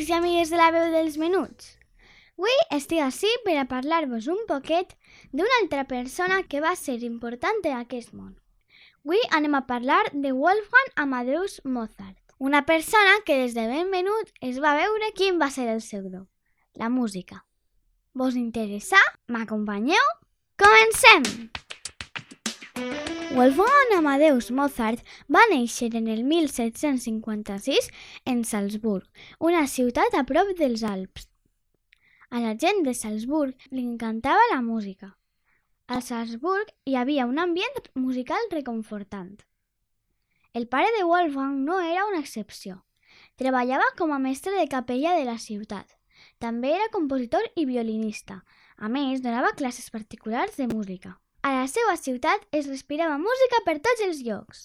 Amics i amigues de la veu dels menuts. Avui estic així per a parlar-vos un poquet d'una altra persona que va ser important en aquest món. Avui anem a parlar de Wolfgang Amadeus Mozart, una persona que des de ben menut es va veure quin va ser el seu do, la música. Vos interessa? M'acompanyeu? Comencem! Wolfgang Amadeus Mozart va néixer en el 1756 en Salzburg, una ciutat a prop dels Alps. A la gent de Salzburg li encantava la música. A Salzburg hi havia un ambient musical reconfortant. El pare de Wolfgang no era una excepció. Treballava com a mestre de capella de la ciutat. També era compositor i violinista. A més, donava classes particulars de música. A la seva ciutat es respirava música per tots els llocs.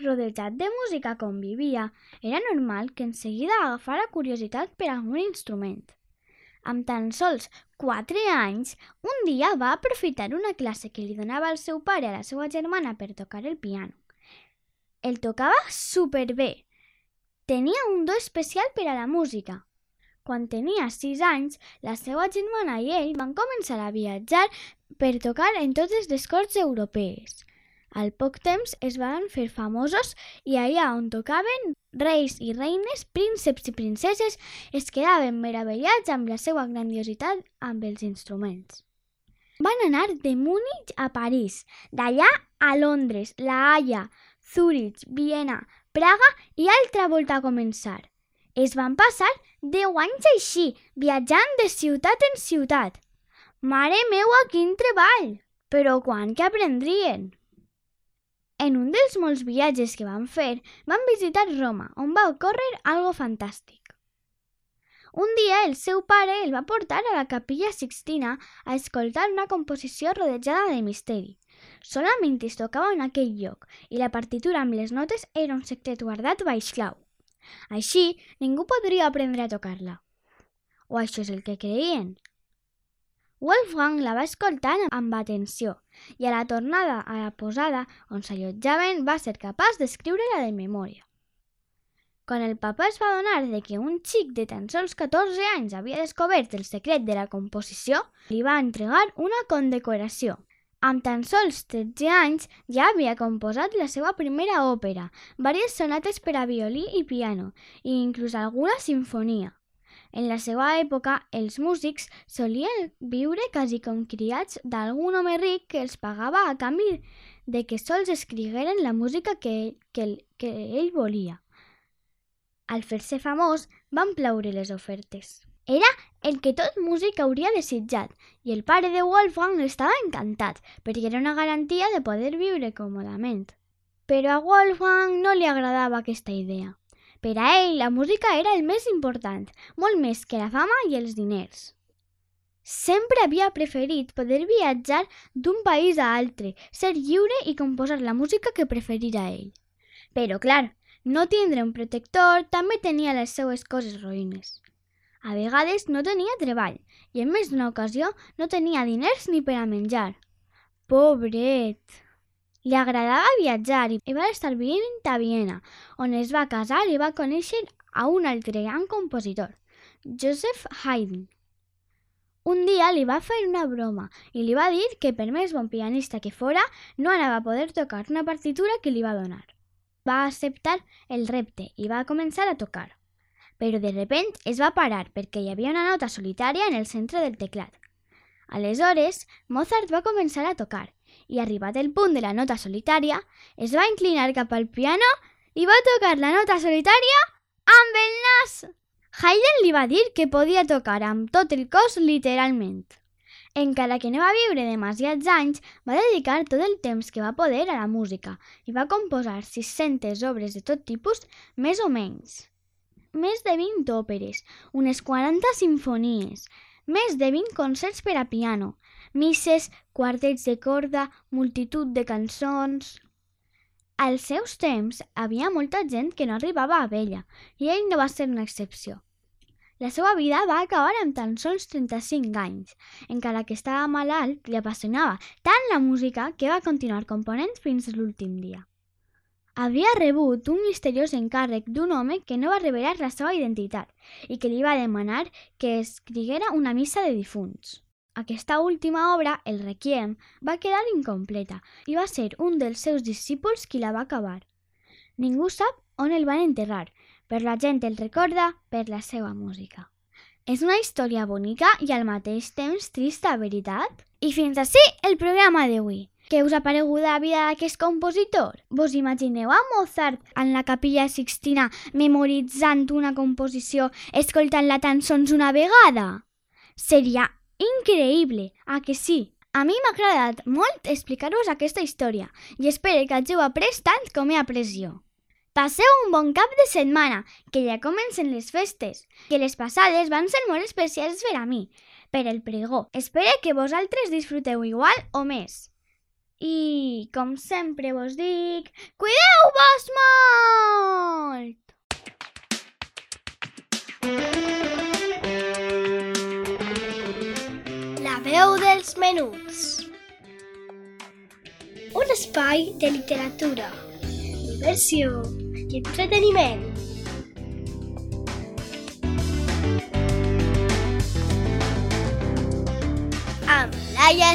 Rodejat de música com vivia, era normal que en seguida agafara curiositat per algun instrument. Amb tan sols 4 anys, un dia va aprofitar una classe que li donava el seu pare a la seva germana per tocar el piano. El tocava superbé. Tenia un do especial per a la música. Quan tenia 6 anys, la seva germana i ell van començar a viatjar per tocar en totes les corts europees. Al poc temps es van fer famosos i allà on tocaven reis i reines, prínceps i princeses es quedaven meravellats amb la seva grandiositat amb els instruments. Van anar de Múnich a París, d'allà a Londres, La Haia, Zúrich, Viena, Praga i altra volta a començar. Es van passar 10 anys així, viatjant de ciutat en ciutat. Mare meua, quin treball! Però quan que aprendrien? En un dels molts viatges que van fer, van visitar Roma, on va ocórrer algo fantàstic. Un dia el seu pare el va portar a la capilla Sixtina a escoltar una composició rodejada de misteri. Solament es tocava en aquell lloc i la partitura amb les notes era un secret guardat baix clau. Així, ningú podria aprendre a tocar-la. O això és el que creien. Wolfgang la va escoltar amb atenció i a la tornada a la posada on s'allotjaven va ser capaç d'escriure-la de memòria. Quan el papa es va adonar de que un xic de tan sols 14 anys havia descobert el secret de la composició, li va entregar una condecoració. Amb tan sols 13 anys ja havia composat la seva primera òpera, diverses sonates per a violí i piano, i inclús alguna sinfonia. En la seva època, els músics solien viure quasi com criats d'algun home ric que els pagava a canvi de que sols escrigueren la música que, que, que ell volia. Al fer-se famós, van plaure les ofertes. Era el que tot músic hauria desitjat i el pare de Wolfgang estava encantat perquè era una garantia de poder viure còmodament. Però a Wolfgang no li agradava aquesta idea. Per a ell, la música era el més important, molt més que la fama i els diners. Sempre havia preferit poder viatjar d'un país a altre, ser lliure i composar la música que preferira ell. Però, clar, no tindre un protector també tenia les seues coses roïnes. A vegades no tenia treball i en més d'una ocasió no tenia diners ni per a menjar. Pobret! Li agradava viatjar i va estar vivint a Viena, on es va casar i va conèixer a un altre gran compositor, Joseph Haydn. Un dia li va fer una broma i li va dir que per més bon pianista que fora, no anava a poder tocar una partitura que li va donar. Va acceptar el repte i va començar a tocar. Però de repent es va parar perquè hi havia una nota solitària en el centre del teclat. Aleshores, Mozart va començar a tocar i, arribat el punt de la nota solitària, es va inclinar cap al piano i va tocar la nota solitària amb el nas. Haydn li va dir que podia tocar amb tot el cos literalment. Encara que no va viure demasiats anys, va dedicar tot el temps que va poder a la música i va composar 600 obres de tot tipus, més o menys. més de 20 òperes, unes 40 sinfonies, més de 20 concerts per a piano, misses, quartets de corda, multitud de cançons... Als seus temps, havia molta gent que no arribava a vella, i ell no va ser una excepció. La seva vida va acabar amb tan sols 35 anys. Encara que estava malalt, li apassionava tant la música que va continuar component fins l'últim dia. Havia rebut un misteriós encàrrec d'un home que no va revelar la seva identitat i que li va demanar que escriguera una missa de difunts. Aquesta última obra, el Requiem, va quedar incompleta i va ser un dels seus discípuls qui la va acabar. Ningú sap on el van enterrar, però la gent el recorda per la seva música. És una història bonica i al mateix temps trista, veritat? I fins així el programa d'avui. Què us ha paregut la vida d'aquest compositor? Vos imagineu a Mozart en la capilla Sixtina memoritzant una composició escoltant-la tan sols una vegada? Seria increïble, a que sí? A mi m'ha agradat molt explicar-vos aquesta història i espero que hàgiu après tant com he après jo. Passeu un bon cap de setmana, que ja comencen les festes, que les passades van ser molt especials per a mi, per el pregó. Espero que vosaltres disfruteu igual o més. I, com sempre vos dic, cuideu-vos molt! La veu dels menuts. Un espai de literatura, diversió i entreteniment. Amb Laia